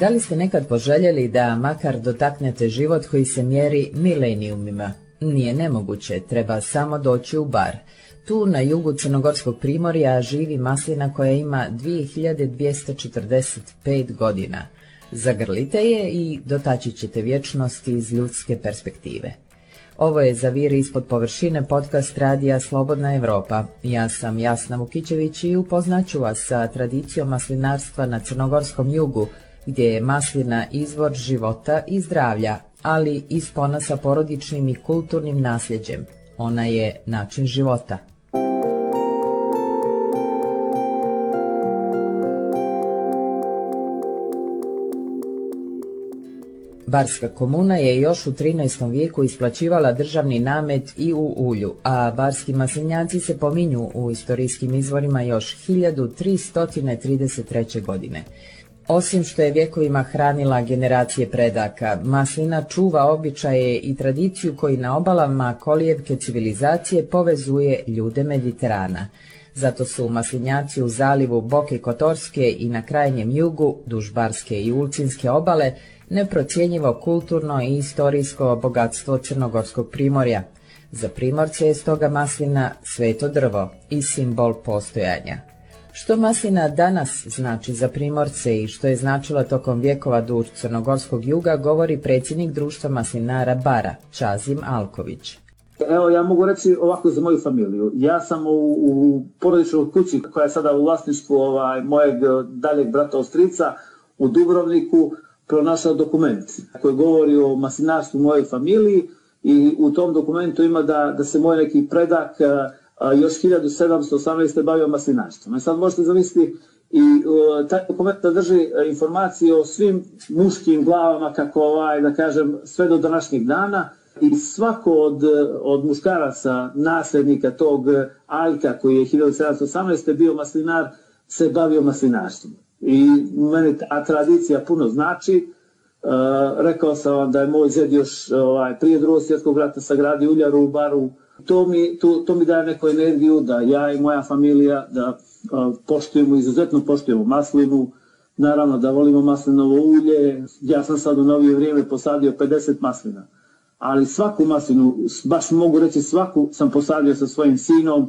Da li ste nekad poželjeli da makar dotaknete život koji se mjeri milenijumima? Nije nemoguće, treba samo doći u bar. Tu na jugu Crnogorskog primorja živi maslina koja ima 2245 godina. Zagrlite je i dotaći ćete vječnost iz ljudske perspektive. Ovo je Zavir ispod površine podcast radija Slobodna Europa. Ja sam Jasna Vukićević i upoznaću vas sa tradicijom maslinarstva na Crnogorskom jugu, gdje je maslina izvor života i zdravlja, ali i spona sa porodičnim i kulturnim nasljeđem. Ona je način života. Barska komuna je još u 13. vijeku isplaćivala državni namet i u ulju, a barski maslinjaci se pominju u istorijskim izvorima još 1333. godine. Osim što je vjekovima hranila generacije predaka, maslina čuva običaje i tradiciju koji na obalama kolijevke civilizacije povezuje ljude Mediterana. Zato su maslinjaci u zalivu Boke Kotorske i na krajnjem jugu, duž Barske i Ulcinske obale, neprocjenjivo kulturno i istorijsko bogatstvo Crnogorskog primorja. Za primorce je stoga maslina sveto drvo i simbol postojanja. Što maslina danas znači za primorce i što je značila tokom vjekova duž Crnogorskog juga govori predsjednik društva maslinara Bara, Čazim Alković. Evo, ja mogu reći ovako za moju familiju. Ja sam u, u porodičnoj kući koja je sada u vlasništvu ovaj, mojeg daljeg brata Ostrica u Dubrovniku pronašao dokument koji govori o maslinarstvu moje familiji i u tom dokumentu ima da, da se moj neki predak još 1718. bavio maslinarstvom. E sad možete zamisliti i taj dokument drži e, informacije o svim muškim glavama kako ovaj, da kažem, sve do današnjeg dana i svako od, od muškaraca, nasljednika tog Aljka koji je 1718. bio maslinar, se bavio maslinarstvom i meni ta tradicija puno znači. E, rekao sam vam da je moj zed još ovaj, prije drugog svjetskog rata sagradio uljaru u baru. To mi, to, to mi daje neku energiju da ja i moja familija da uh, poštujemo, izuzetno poštujemo maslinu, naravno da volimo maslinovo ulje. Ja sam sad u novije vrijeme posadio 50 maslina, ali svaku maslinu, baš mogu reći svaku sam posadio sa svojim sinom,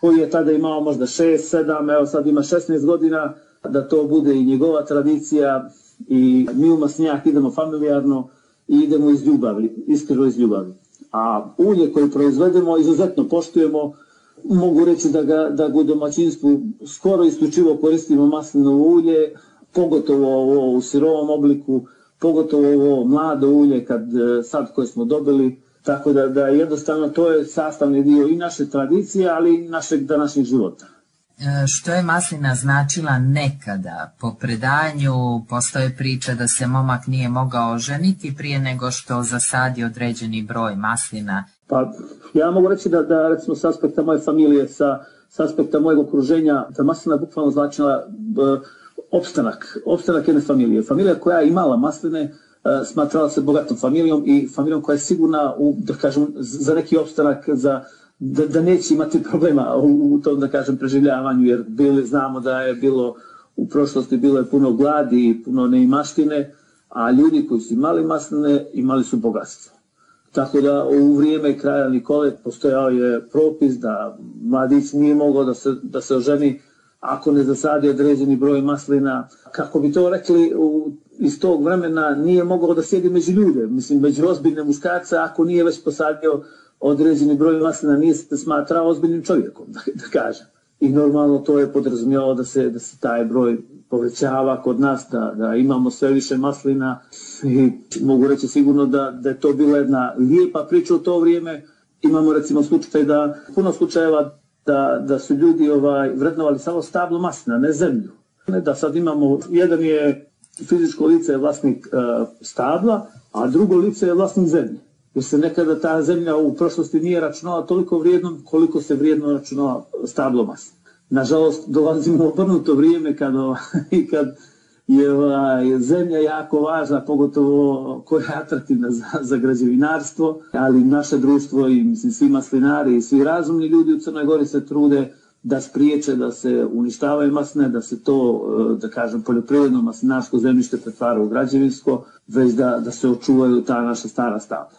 koji je tada imao možda 6, 7, evo sad ima 16 godina, da to bude i njegova tradicija i mi u Masnjak idemo familijarno i idemo iz ljubavi, iskreno iz ljubavi. A ulje koje proizvedemo izuzetno poštujemo, mogu reći da ga, da u domaćinstvu skoro isključivo koristimo maslinovo ulje, pogotovo ovo u sirovom obliku, pogotovo ovo mlado ulje kad e, sad koje smo dobili, tako da, da jednostavno to je sastavni dio i naše tradicije, ali i našeg današnjeg života. E, što je maslina značila nekada. Po predanju postoje priča da se momak nije mogao ženiti prije nego što zasadi određeni broj maslina. Pa ja mogu reći da, da recimo s aspekta moje familije, sa, s aspekta mojeg okruženja, da maslina bukvalno značila uh, opstanak, opstanak jedne familije. Familija koja je imala masline, uh, smatrala se bogatom familijom i familijom koja je sigurna u, da kažem, za neki opstanak, za da, da neće imati problema u, u tom, da kažem, preživljavanju, jer bili, znamo da je bilo u prošlosti bilo je puno gladi i puno neimaštine, a ljudi koji su imali masline imali su bogatstvo. Tako da u vrijeme kraja Nikole postojao je propis da mladić nije mogao da se, da se oženi ako ne zasadi određeni broj maslina. Kako bi to rekli, u, iz tog vremena nije mogao da sjedi među ljude, mislim, među ozbiljne muškarce, ako nije već posadio određeni broj maslina nije se smatrao ozbiljnim čovjekom, da, da kažem. I normalno to je podrazumijelo da se, da se taj broj povećava kod nas, da, da imamo sve više maslina i mogu reći sigurno da, da je to bila jedna lijepa priča u to vrijeme. Imamo recimo slučaj da, puno slučajeva da, da su ljudi ovaj, vrednovali samo stablo maslina, ne zemlju. Da sad imamo, jedan je fizičko lice je vlasnik uh, stabla, a drugo lice je vlasnik zemlje jer se nekada ta zemlja u prošlosti nije računala toliko vrijednom koliko se vrijedno računala stablomas. Nažalost, dolazimo u obrnuto vrijeme kad, kad je ovaj, zemlja jako važna, pogotovo koja je atraktivna za, za građevinarstvo, ali naše društvo i mislim, svi maslinari i svi razumni ljudi u Crnoj Gori se trude da spriječe da se uništavaju masne, da se to, da kažem, poljoprivredno maslinarsko zemljište pretvara u građevinsko, već da, da se očuvaju ta naša stara stabla.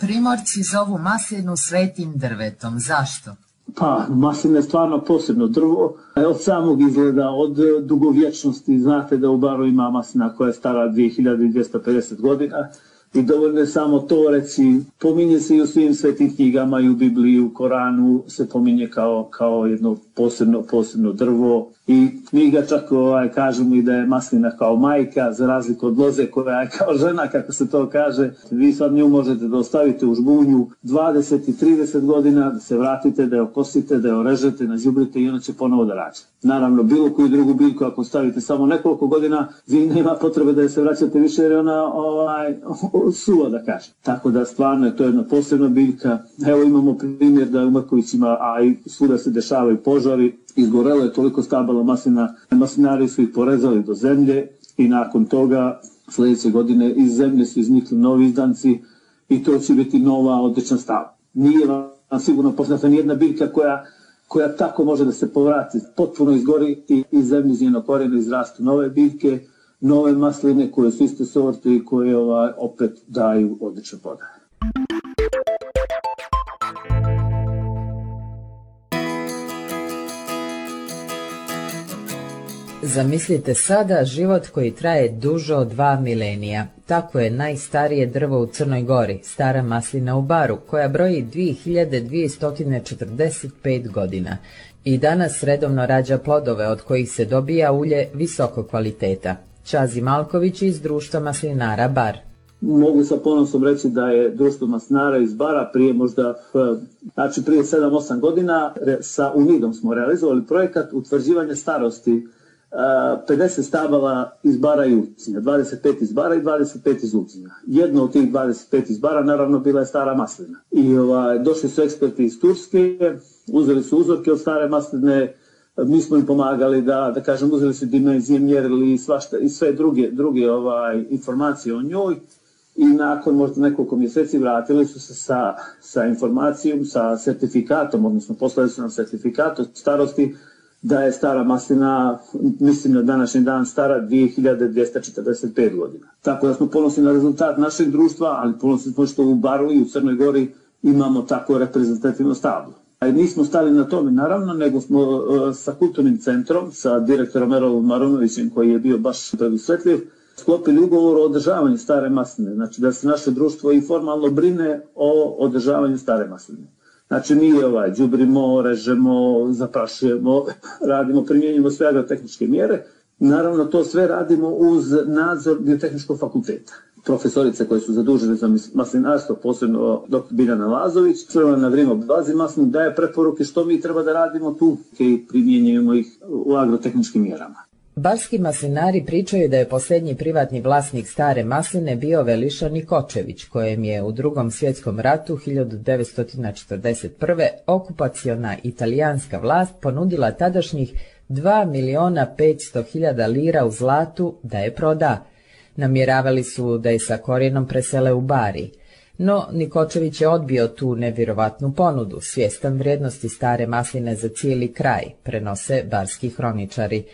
Primorci zovu maslinu svetim drvetom. Zašto? Pa, maslina je stvarno posebno drvo. Od samog izgleda, od dugovječnosti, znate da u Baru ima maslina koja je stara 2250 godina i dovoljno je samo to reći, pominje se i u svim svetim knjigama i u Bibliji, u Koranu se pominje kao, kao jedno posebno, posebno drvo i knjiga čak ovaj, kažu mi da je maslina kao majka za razliku od loze koja je kao žena kako se to kaže. Vi sad nju možete da ostavite u žbunju 20 i 30 godina, da se vratite, da je okosite, da je orežete, nazjubrite i ona će ponovo da rađe. Naravno, bilo koju drugu biljku ako stavite samo nekoliko godina, vi nema potrebe da je se vraćate više jer je ona ovaj, suva da kaže. Tako da stvarno je to jedna posebna biljka. Evo imamo primjer da u Mrkovićima, a i svuda se dešavaju izgorelo je toliko stabala maslina, maslinari su ih porezali do zemlje i nakon toga sljedeće godine iz zemlje su iznikli novi izdanci i to će biti nova odlična stava. Nije vam sigurno poznata nijedna biljka koja koja tako može da se povrati, potpuno izgori i iz zemlje iz njenog korijena izrastu nove biljke, nove masline koje su iste sorte i koje ovaj, opet daju odlične plodove. Zamislite sada život koji traje duže od dva milenija. Tako je najstarije drvo u Crnoj Gori, stara maslina u Baru, koja broji 2245 godina i danas redovno rađa plodove od kojih se dobija ulje visokog kvaliteta. Čazi Malković iz društva maslinara Bar. Mogu sa ponosom reći da je društvo maslinara iz Bara prije možda, znači prije 7-8 godina sa UNIDom smo realizovali projekat utvrđivanja starosti 50 stabala iz bara i ucinja, 25 iz bara i 25 iz ucinja. Jedno od tih 25 iz bara naravno bila je stara maslina. I ovaj, došli su eksperti iz Turske, uzeli su uzorke od stare masline, mi smo im pomagali da, da kažem, uzeli su dimenzije, mjerili i, svašta, i sve druge, druge ovaj, informacije o njoj i nakon možda nekoliko mjeseci vratili su se sa, sa informacijom, sa certifikatom, odnosno poslali su nam certifikat od starosti da je stara maslina, mislim na današnji dan, stara 2245 godina. Tako da smo ponosni na rezultat našeg društva, ali ponosni smo što u Baru i u Crnoj Gori imamo tako reprezentativno stablo. A nismo stali na tome, naravno, nego smo uh, sa kulturnim centrom, sa direktorom Erovom Marunovićem, koji je bio baš predusvetljiv, sklopili ugovor o održavanju stare masline. Znači da se naše društvo i formalno brine o održavanju stare masline. Znači mi ovaj, džubrimo, režemo, zaprašujemo, radimo, primjenjujemo sve agrotehničke mjere. Naravno to sve radimo uz nadzor biotehničkog fakulteta. Profesorice koje su zadužene za maslinarstvo, posebno dr. Biljana Lazović, crvena na vrijeme obilazi maslinu, daje preporuke što mi treba da radimo tu i primjenjujemo ih u agrotehničkim mjerama. Barski maslinari pričaju da je posljednji privatni vlasnik stare masline bio Veliša Nikočević, kojem je u drugom svjetskom ratu 1941. okupaciona italijanska vlast ponudila tadašnjih 2 miliona 500 hiljada lira u zlatu da je proda. Namjeravali su da je sa korijenom presele u Bari. No, Nikočević je odbio tu nevjerovatnu ponudu, svjestan vrijednosti stare masline za cijeli kraj, prenose barski hroničari.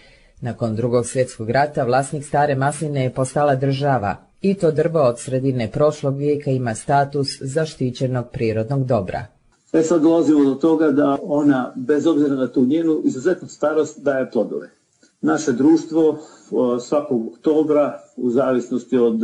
Nakon drugog svjetskog rata vlasnik stare masline je postala država i to drvo od sredine prošlog vijeka ima status zaštićenog prirodnog dobra. E sad dolazimo do toga da ona, bez obzira na tu njenu izuzetnu starost, daje plodove. Naše društvo svakog oktobra, u zavisnosti od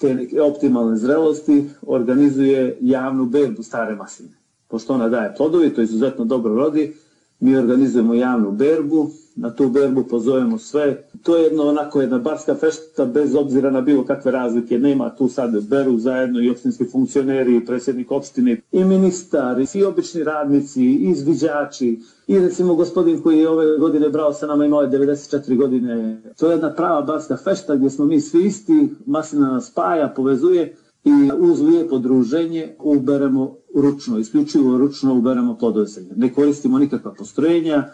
te neke optimalne zrelosti, organizuje javnu berbu stare masline. Pošto ona daje plodovi, to izuzetno dobro rodi, mi organizujemo javnu berbu, na tu berbu pozovemo sve. To je jedno onako jedna barska fešta bez obzira na bilo kakve razlike. Nema tu sad beru zajedno i opštinski funkcioneri, i predsjednik opštine, i ministar, i svi obični radnici, i izviđači, i recimo gospodin koji je ove godine brao sa nama imao je 94 godine. To je jedna prava barska fešta gdje smo mi svi isti, maslina nas spaja, povezuje i uz lijepo druženje uberemo ručno, isključivo ručno uberemo plodove Ne koristimo nikakva postrojenja,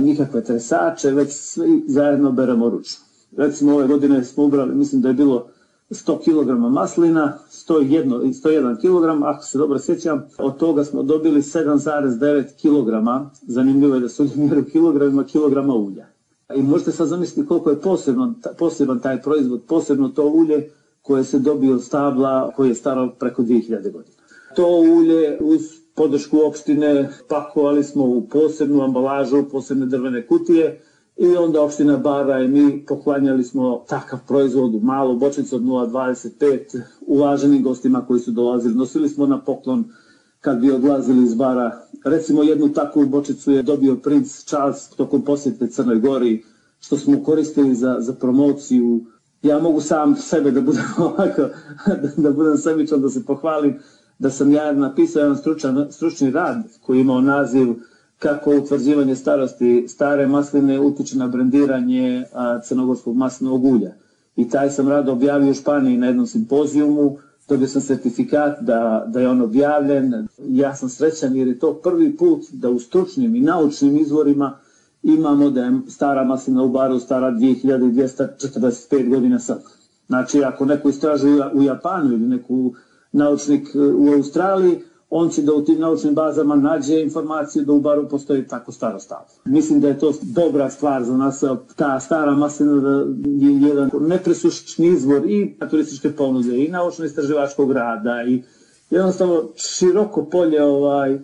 nikakve tresače, već svi zajedno beremo ručno. Recimo ove godine smo ubrali, mislim da je bilo 100 kg maslina, 101, 101 kg, ako se dobro sjećam, od toga smo dobili 7,9 kg, zanimljivo je da su mjeru kilogramima, kilograma ulja. I možete sad zamisliti koliko je posebno, poseban taj proizvod, posebno to ulje koje se dobije od stabla koje je staro preko 2000 godina. To ulje uz podršku opštine pakovali smo u posebnu ambalažu, posebne drvene kutije i onda opština Bara i mi poklanjali smo takav proizvod u malu bočicu od 0,25 uvaženim gostima koji su dolazili. Nosili smo na poklon kad bi odlazili iz Bara. Recimo jednu takvu bočicu je dobio princ Charles tokom posjete Crnoj Gori, što smo koristili za, za promociju. Ja mogu sam sebe da budem ovako, da budem sebičan, da se pohvalim, da sam ja napisao jedan stručan, stručni rad koji imao naziv kako utvrđivanje starosti stare masline utiče na brendiranje a, crnogorskog maslinovog ulja. I taj sam rad objavio u Španiji na jednom simpozijumu, dobio sam certifikat da, da je on objavljen. Ja sam srećan jer je to prvi put da u stručnim i naučnim izvorima imamo da je stara maslina u baru stara 2245 godina sad. Znači, ako neko istražuje u Japanu ili neku naučnik e, u Australiji, on će da u tim naučnim bazama nađe informaciju da u baru postoji tako staro stavo. Mislim da je to dobra stvar za nas, ta stara maslina je jedan nepresušni izvor i turističke ponude i naučno-istraživačkog rada i jednostavno široko polje ovaj, e,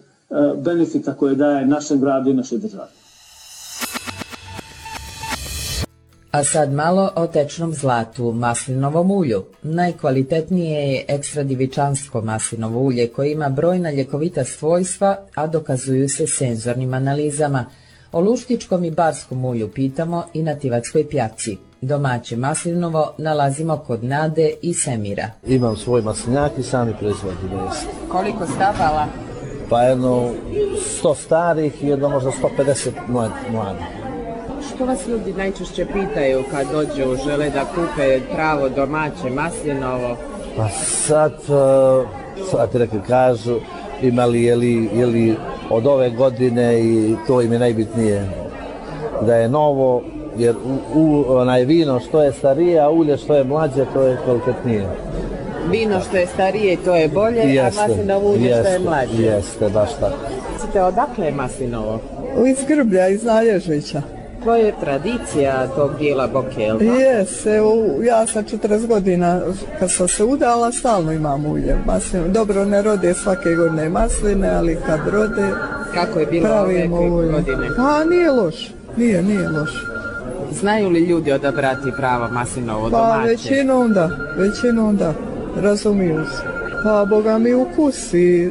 benefita koje daje našem gradu i našoj državi. A sad malo o tečnom zlatu, maslinovom ulju. Najkvalitetnije je ekstra divičansko maslinovo ulje koje ima brojna ljekovita svojstva, a dokazuju se senzornim analizama. O luštičkom i barskom ulju pitamo i na Tivatskoj pjaci. Domaće maslinovo nalazimo kod Nade i Semira. Imam svoj maslinjak i sami proizvodim. Koliko stabala? Pa jedno 100 starih i jedno možda 150 mladih. Što vas ljudi najčešće pitaju kad dođu, žele da kupe pravo domaće maslinovo? Pa sad, sad rekli kažu, imali je li, je li od ove godine i to im je najbitnije da je novo, jer u, u, onaj vino što je starije, a ulje što je mlađe, to je kvalitetnije. Vino što je starije, to je bolje, jeste, a maslinovo ulje jeste, što je mlađe. Jeste, baš tako. Odakle je maslinovo? Iz Grblja, iz Nalježvića. To je tradicija tog dijela Boke, jel' Jes, evo, ja sam 40 godina kad sam se udala, stalno imam ulje. Dobro, ne rode svake godine masline, ali kad rode, Kako je bilo ove godine? Pa nije loš, nije, nije loš. Znaju li ljudi odabrati pravo maslinovo Pa domaće? većinom da, većinom da, razumiju se. Pa boga mi ukus i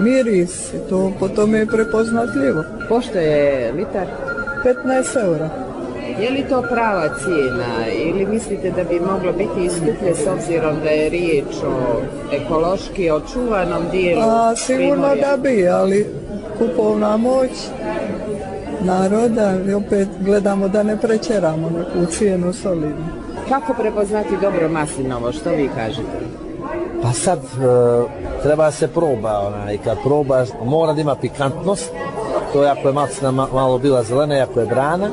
miris, to po tome je prepoznatljivo. Pošto je litar? 15 eura. Je li to prava cijena ili mislite da bi moglo biti i skuplje s obzirom da je riječ o ekološki očuvanom dijelu? A sigurno Primorja? da bi, ali kupovna moć naroda i opet gledamo da ne prećeramo neku cijenu solidnu. Kako prepoznati dobro maslinovo, što vi kažete? Pa sad, e, treba se proba, onaj, kad probaš, mora da ima pikantnost, to ako je maslina ma- malo bila zelena ako je brana,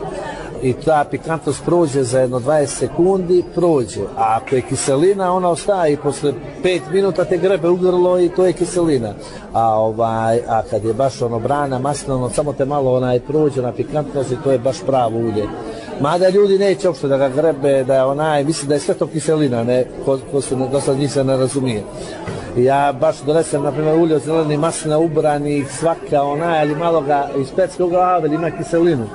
i ta pikantnost prođe za jedno 20 sekundi, prođe. A ako je kiselina, ona ostaje i posle 5 minuta te grebe u grlo i to je kiselina. A ovaj, a kad je baš ono brana, maslinovo, samo te malo onaj prođe na pikantnost i to je baš pravo ulje. Mada ljudi neće uopšte da ga grebe, da je onaj, mislim da je sve to kiselina, ne, ko, ko se do sad njih se ne razumije. Ja baš donesem, na primjer, ulje od zeleni maslina ubranih, svaka onaj, ali malo ga iz pecke glave, ali ima kiselinu.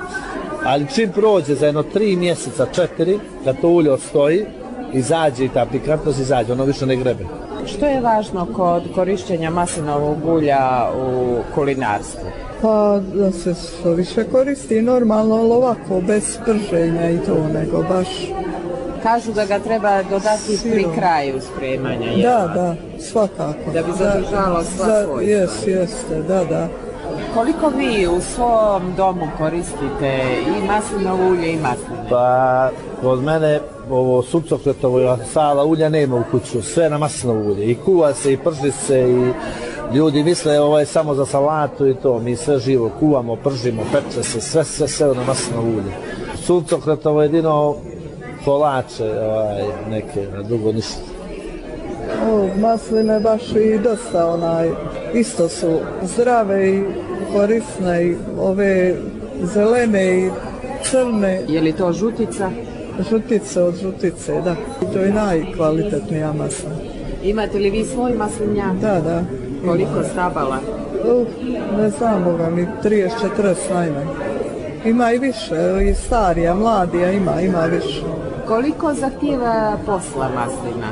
Ali čim prođe za jedno tri mjeseca, četiri, kad to ulje odstoji, izađe i ta pikantnost izađe, ono više ne grebe. Što je važno kod korištenja maslinovog ulja u kulinarstvu? Pa da se što više koristi normalno, ali ovako, bez prženja i to, nego baš, Kažu da ga treba dodati pri Sirom. kraju spremanja. jel? da, da, svakako. Da bi zadržalo sva za- svojstva. Jes, jeste, da, da. Koliko vi u svom domu koristite i maslinovo ulje i masline? Pa, kod mene ovo sucokretovo sala ulja nema u kuću, sve na maslinovo ulje. I kuva se, i prži se, i ljudi misle ovo je samo za salatu i to. Mi sve živo kuvamo, pržimo, peče se, sve, sve, sve na maslinovo ulje. Suncokretovo jedino kolače, ovaj, neke, a drugo ništa. O, masline baš i dosta onaj, isto su zdrave i korisne i ove zelene i crne Je li to žutica? žutice od žutice, da. To je najkvalitetnija masla. Imate li vi svoj maslinjak? Da, da. Koliko stabala? Uf, ne znam, boga mi, 30-40 najmanje. Ima i više, i starija, mladija ima, ima više. Koliko zahtjeva posla maslina?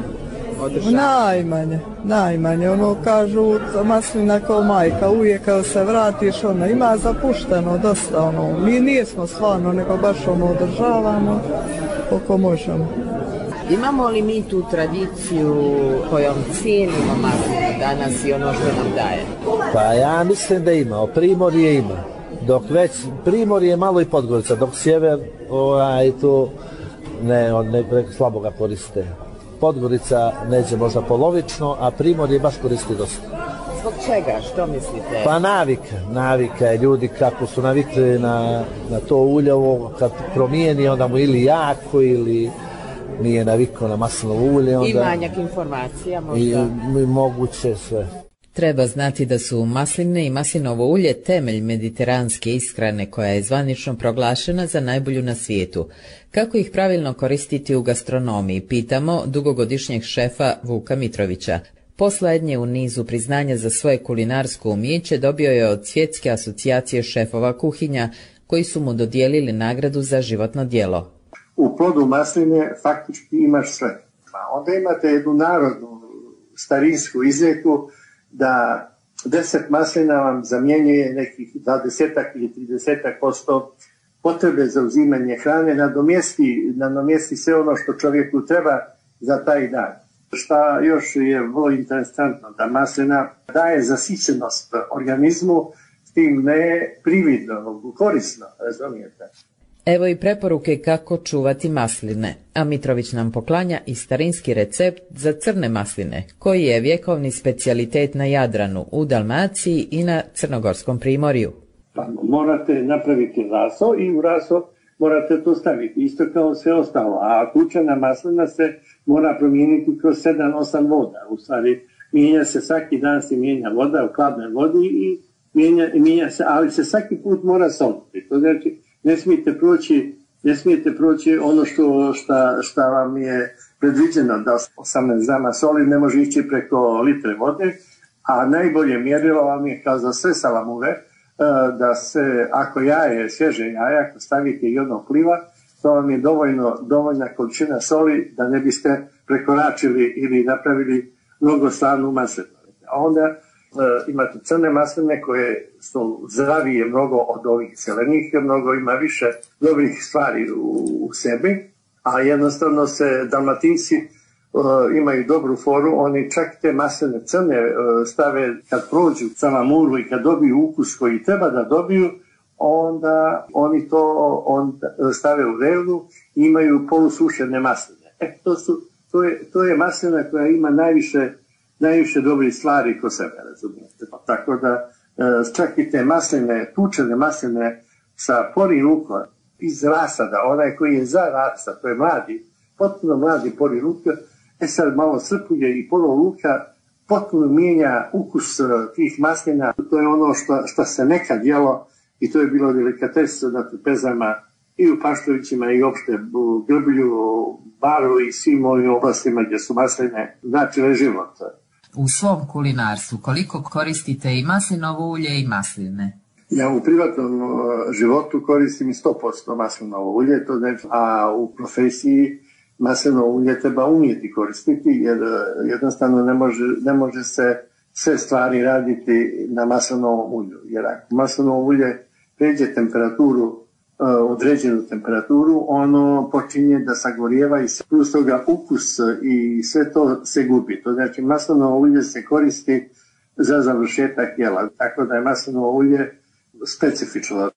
Održava? Najmanje, najmanje. Ono kažu maslina kao majka, uvijek kada se vratiš, ona ima zapušteno dosta, ono, mi nijesmo stvarno, nego baš ono održavamo koliko možemo. Imamo li mi tu tradiciju kojom cijenimo maslinu danas i ono što nam daje? Pa ja mislim da ima, o Primorje ima. Dok već Primorje je malo i Podgorica, dok sjever ovaj, tu ne, on ne, ne, slabo ga koriste. Podgorica neće možda polovično, a Primorje baš koristi dosta. Zbog čega? Što mislite? Pa navika, navika je ljudi kako su navikli na, na to uljovo, kad promijeni onda mu ili jako ili nije navikao na maslinovo ulje, onda I manjak informacija i, možda. i moguće sve. Treba znati da su masline i maslinovo ulje temelj mediteranske ishrane koja je zvanično proglašena za najbolju na svijetu. Kako ih pravilno koristiti u gastronomiji, pitamo dugogodišnjeg šefa Vuka Mitrovića. Poslednje u nizu priznanja za svoje kulinarsko umijeće dobio je od Svjetske asocijacije šefova kuhinja, koji su mu dodijelili nagradu za životno djelo. U plodu masline faktički imaš sve. A onda imate jednu narodnu starinsku izreku da deset maslina vam zamjenjuje nekih 20 ili 30 posto potrebe za uzimanje hrane, nadomjesti, nadomjesti sve ono što čovjeku treba za taj dan. Šta još je vrlo interesantno, da maslina daje zasićenost organizmu, s tim ne prividno, korisno, razumijete? Evo i preporuke kako čuvati masline, a Mitrović nam poklanja i starinski recept za crne masline, koji je vjekovni specijalitet na Jadranu, u Dalmaciji i na Crnogorskom primorju. Pa morate napraviti raso i u raso morate to staviti, isto kao sve ostalo. A kućana maslina se mora promijeniti kroz 7-8 voda. U stvari, mijenja se svaki dan se mijenja voda u hladnoj vodi i mijenja, mijenja se, ali se svaki put mora soliti. To znači, ne smijete proći, ne smijete proći ono što šta, šta vam je predviđeno da 18 grama soli ne može ići preko litre vode, a najbolje mjerilo vam je kao za sve salamuve, e, da se, ako jaje, svježe jaje, ako stavite jedno pliva, to vam je dovoljno, dovoljna količina soli da ne biste prekoračili ili napravili mnogo slanu maslinu. A onda imate crne masline koje su zdravije mnogo od ovih zelenih, jer mnogo ima više dobrih stvari u, u sebi, a jednostavno se dalmatinci e, imaju dobru foru, oni čak te masline crne e, stave kad prođu salamuru i kad dobiju ukus koji treba da dobiju, onda oni to onda stave u vrelu i imaju polusušene masline. E, to, su, to, je, to je maslina koja ima najviše, najviše dobrih stvari ko sebe, razumijete. Pa Tako da e, čak i te masline, tučene masline sa pori luka iz rasada, onaj koji je za rasad, to je mladi, potpuno mladi pori luka, e sad malo srpuje i polo luka, potpuno mijenja ukus e, tih maslina. To je ono što, što se nekad jelo i to je bilo delikatesa na trpezama i u Paštovićima i uopšte u Grblju, Baru i svim ovim oblastima gdje su masline značile život. U svom kulinarstvu koliko koristite i maslinovo ulje i masline? Ja u privatnom životu koristim 100% maslinovo ulje, to a u profesiji maslinovo ulje treba umjeti koristiti jer uh, jednostavno ne može, ne može se sve stvari raditi na maslinovom ulju. Jer ako maslinovo ulje pređe temperaturu, određenu temperaturu, ono počinje da sagorijeva i plus toga ukus i sve to se gubi. To znači maslinovo ulje se koristi za završetak jela. Tako da je maslinovo ulje specifično.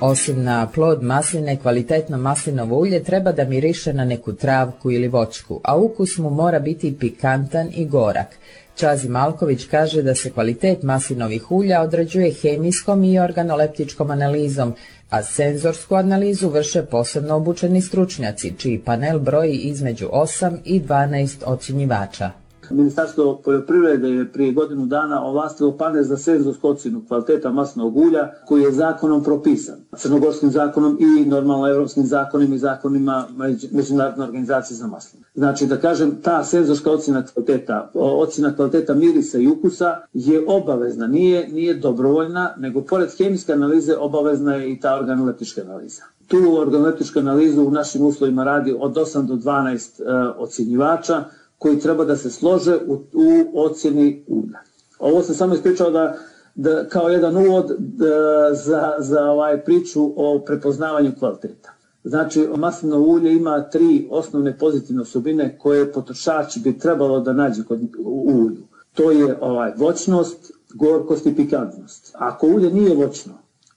Osim na plod masline, kvalitetno maslinovo ulje treba da miriše na neku travku ili voćku, a ukus mu mora biti pikantan i gorak. Čazi Malković kaže da se kvalitet maslinovih ulja određuje hemijskom i organoleptičkom analizom, a senzorsku analizu vrše posebno obučeni stručnjaci, čiji panel broji između 8 i 12 ocjenjivača. Ministarstvo poljoprivrede je prije godinu dana ovlastilo panel za senzorsku ocjenu kvaliteta masnog ulja koji je zakonom propisan. Crnogorskim zakonom i normalno evropskim zakonima i zakonima Međunarodne organizacije za maslinu. Znači da kažem, ta senzorska ocjena kvaliteta, ocjena kvaliteta mirisa i ukusa je obavezna, nije, nije dobrovoljna, nego pored hemijske analize obavezna je i ta organoleptička analiza. Tu organoleptičku analizu u našim uslovima radi od 8 do 12 uh, ocjenjivača, koji treba da se slože u, u ocjeni ulja. Ovo sam samo ispričao da, da kao jedan uvod da, za, za ovaj priču o prepoznavanju kvaliteta. Znači, maslino ulje ima tri osnovne pozitivne osobine koje potrošač bi trebalo da nađe kod ulju. To je ovaj voćnost, gorkost i pikantnost. Ako ulje nije voćno,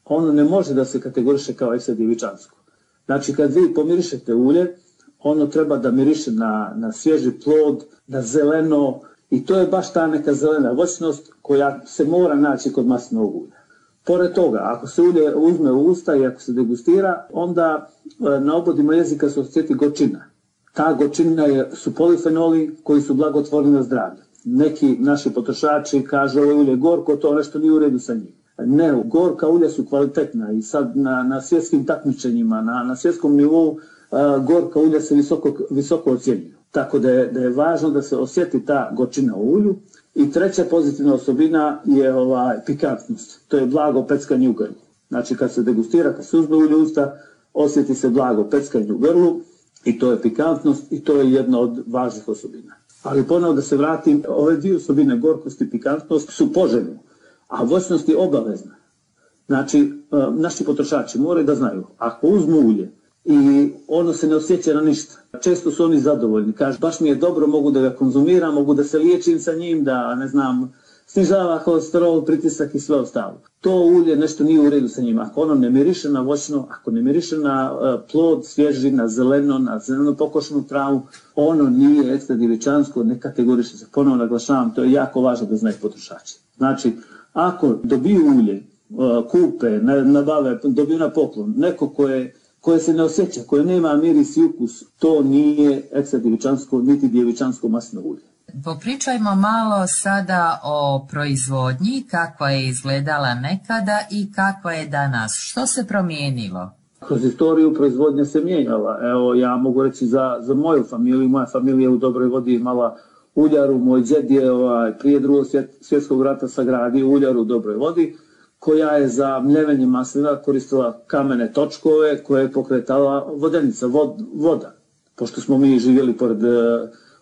ono ne može da se kategoriše kao ekstra divičansko. Znači, kad vi pomirišete ulje, ono treba da miriše na, na svježi plod, na zeleno i to je baš ta neka zelena voćnost koja se mora naći kod maslinovog ulja. Pored toga, ako se ulje uzme u usta i ako se degustira, onda e, na obodima jezika se osjeti gočina. Ta gočina je, su polifenoli koji su blagotvorni na zdravlje. Neki naši potrošači kažu ovo ulje gorko, to nešto nije u redu sa njim. Ne, gorka ulja su kvalitetna i sad na, na svjetskim takmičenjima, na, na svjetskom nivou gorka ulja se visoko, visoko ocjenjuju. Tako da je, da je važno da se osjeti ta gočina u ulju. I treća pozitivna osobina je ovaj, pikantnost. To je blago peckanje u grlu. Znači kad se degustira, kad se uzme ulje usta, osjeti se blago peckanje u grlu i to je pikantnost i to je jedna od važnih osobina. Ali ponovo da se vratim, ove dvije osobine, gorkost i pikantnost, su poželjne, a voćnost je obavezna. Znači, naši potrošači moraju da znaju, ako uzmu ulje i ono se ne osjeća na ništa. Često su oni zadovoljni, kaže baš mi je dobro, mogu da ga konzumiram, mogu da se liječim sa njim, da ne znam, snižava kolesterol, pritisak i sve ostalo. To ulje nešto nije u redu sa njim. Ako ono ne miriše na voćno, ako ne miriše na uh, plod svježi, na zeleno, na zeleno pokošenu travu, ono nije ekstra divičansko, ne kategoriše se. Ponovo naglašavam, to je jako važno da znaju potrošači. Znači, ako dobiju ulje, uh, kupe, nabave, dobiju na poklon, neko ko je koje se ne osjeća, koje nema miris i ukus, to nije ekstra djevičansko, niti djevičansko masno ulje. Popričajmo malo sada o proizvodnji, kako je izgledala nekada i kako je danas. Što se promijenilo? Kroz istoriju proizvodnja se mijenjala. Evo, ja mogu reći za, za moju familiju, moja familija u Dobroj vodi imala uljaru, moj džed je ovaj, prije drugog svjet, svjetskog rata sagradio uljaru u Dobroj vodi, koja je za mljevenje maslina koristila kamene točkove koje je pokretala vodenica, vod, voda. Pošto smo mi živjeli pored e,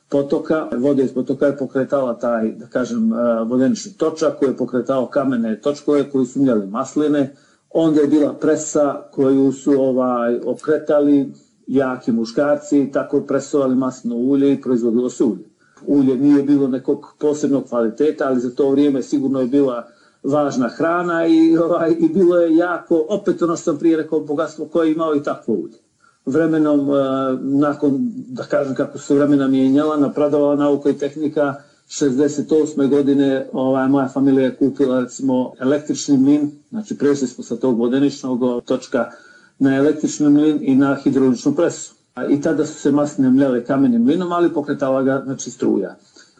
potoka, voda iz potoka je pokretala taj, da kažem, e, vodenični točak koji je pokretao kamene točkove koji su mljeli masline. Onda je bila presa koju su ovaj okretali jaki muškarci, tako presovali maslino ulje i proizvodilo se ulje. Ulje nije bilo nekog posebnog kvaliteta, ali za to vrijeme sigurno je bila važna hrana i, ovaj, i bilo je jako, opet ono što sam prije rekao, bogatstvo koje je imao i takvo ulje. Vremenom, uh, nakon, da kažem kako se vremena mijenjala, napredovala nauka i tehnika, 68. godine ovaj, moja familija je kupila recimo električni mlin, znači prešli smo sa tog vodeničnog točka na električni mlin i na hidrauličnu presu. I tada su se masne mljele kamenim mlinom, ali pokretala ga znači, struja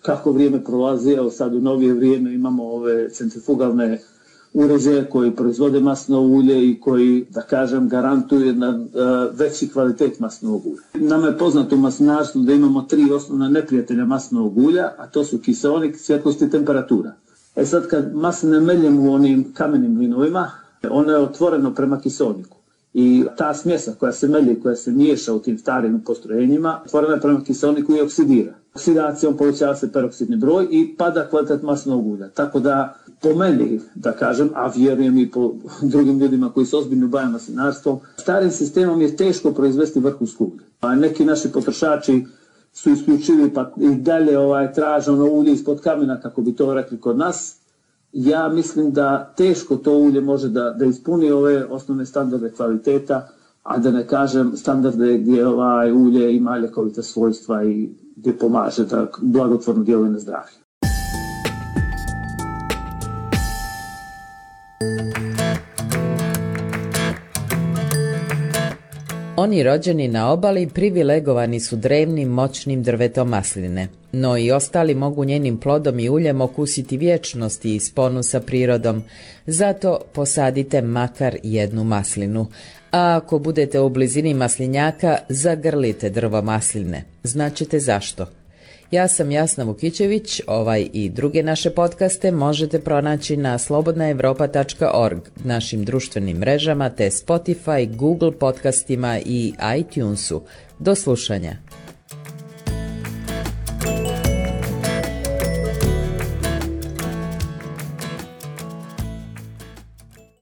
kako vrijeme prolazi, evo sad u novije vrijeme imamo ove centrifugalne uređaje koji proizvode masno ulje i koji, da kažem, garantuju jedan uh, veći kvalitet masnog ulja. Nama je poznato u maslinarstvu da imamo tri osnovna neprijatelja masnog ulja, a to su kiseonik, svjetlost i temperatura. E sad kad masline meljemo u onim kamenim vinovima, ono je otvoreno prema kiseoniku. I ta smjesa koja se melje, koja se miješa u tim starim postrojenjima, otvorena je prema kiseoniku i oksidira oksidacijom povećava se peroksidni broj i pada kvalitet masnog ulja. Tako da po meni, da kažem, a vjerujem i po drugim ljudima koji se ozbiljno bavaju maslinarstvom, starim sistemom je teško proizvesti vrhunsku ulje. A neki naši potrošači su isključivi pa i dalje ovaj, traže ono ulje ispod kamena, kako bi to rekli kod nas. Ja mislim da teško to ulje može da, da ispuni ove osnovne standarde kvaliteta, a da ne kažem standarde gdje ovaj ulje ima ljekovita svojstva i gdje pomaže da blagotvorno djeluje na zdravlje. Oni rođeni na obali privilegovani su drevnim moćnim drvetom masline, no i ostali mogu njenim plodom i uljem okusiti vječnosti i sponu sa prirodom, zato posadite makar jednu maslinu, a ako budete u blizini maslinjaka, zagrlite drvo masline. Značite zašto. Ja sam Jasna Vukićević, ovaj i druge naše podcaste možete pronaći na slobodnaevropa.org, našim društvenim mrežama te Spotify, Google podcastima i iTunesu. Do slušanja.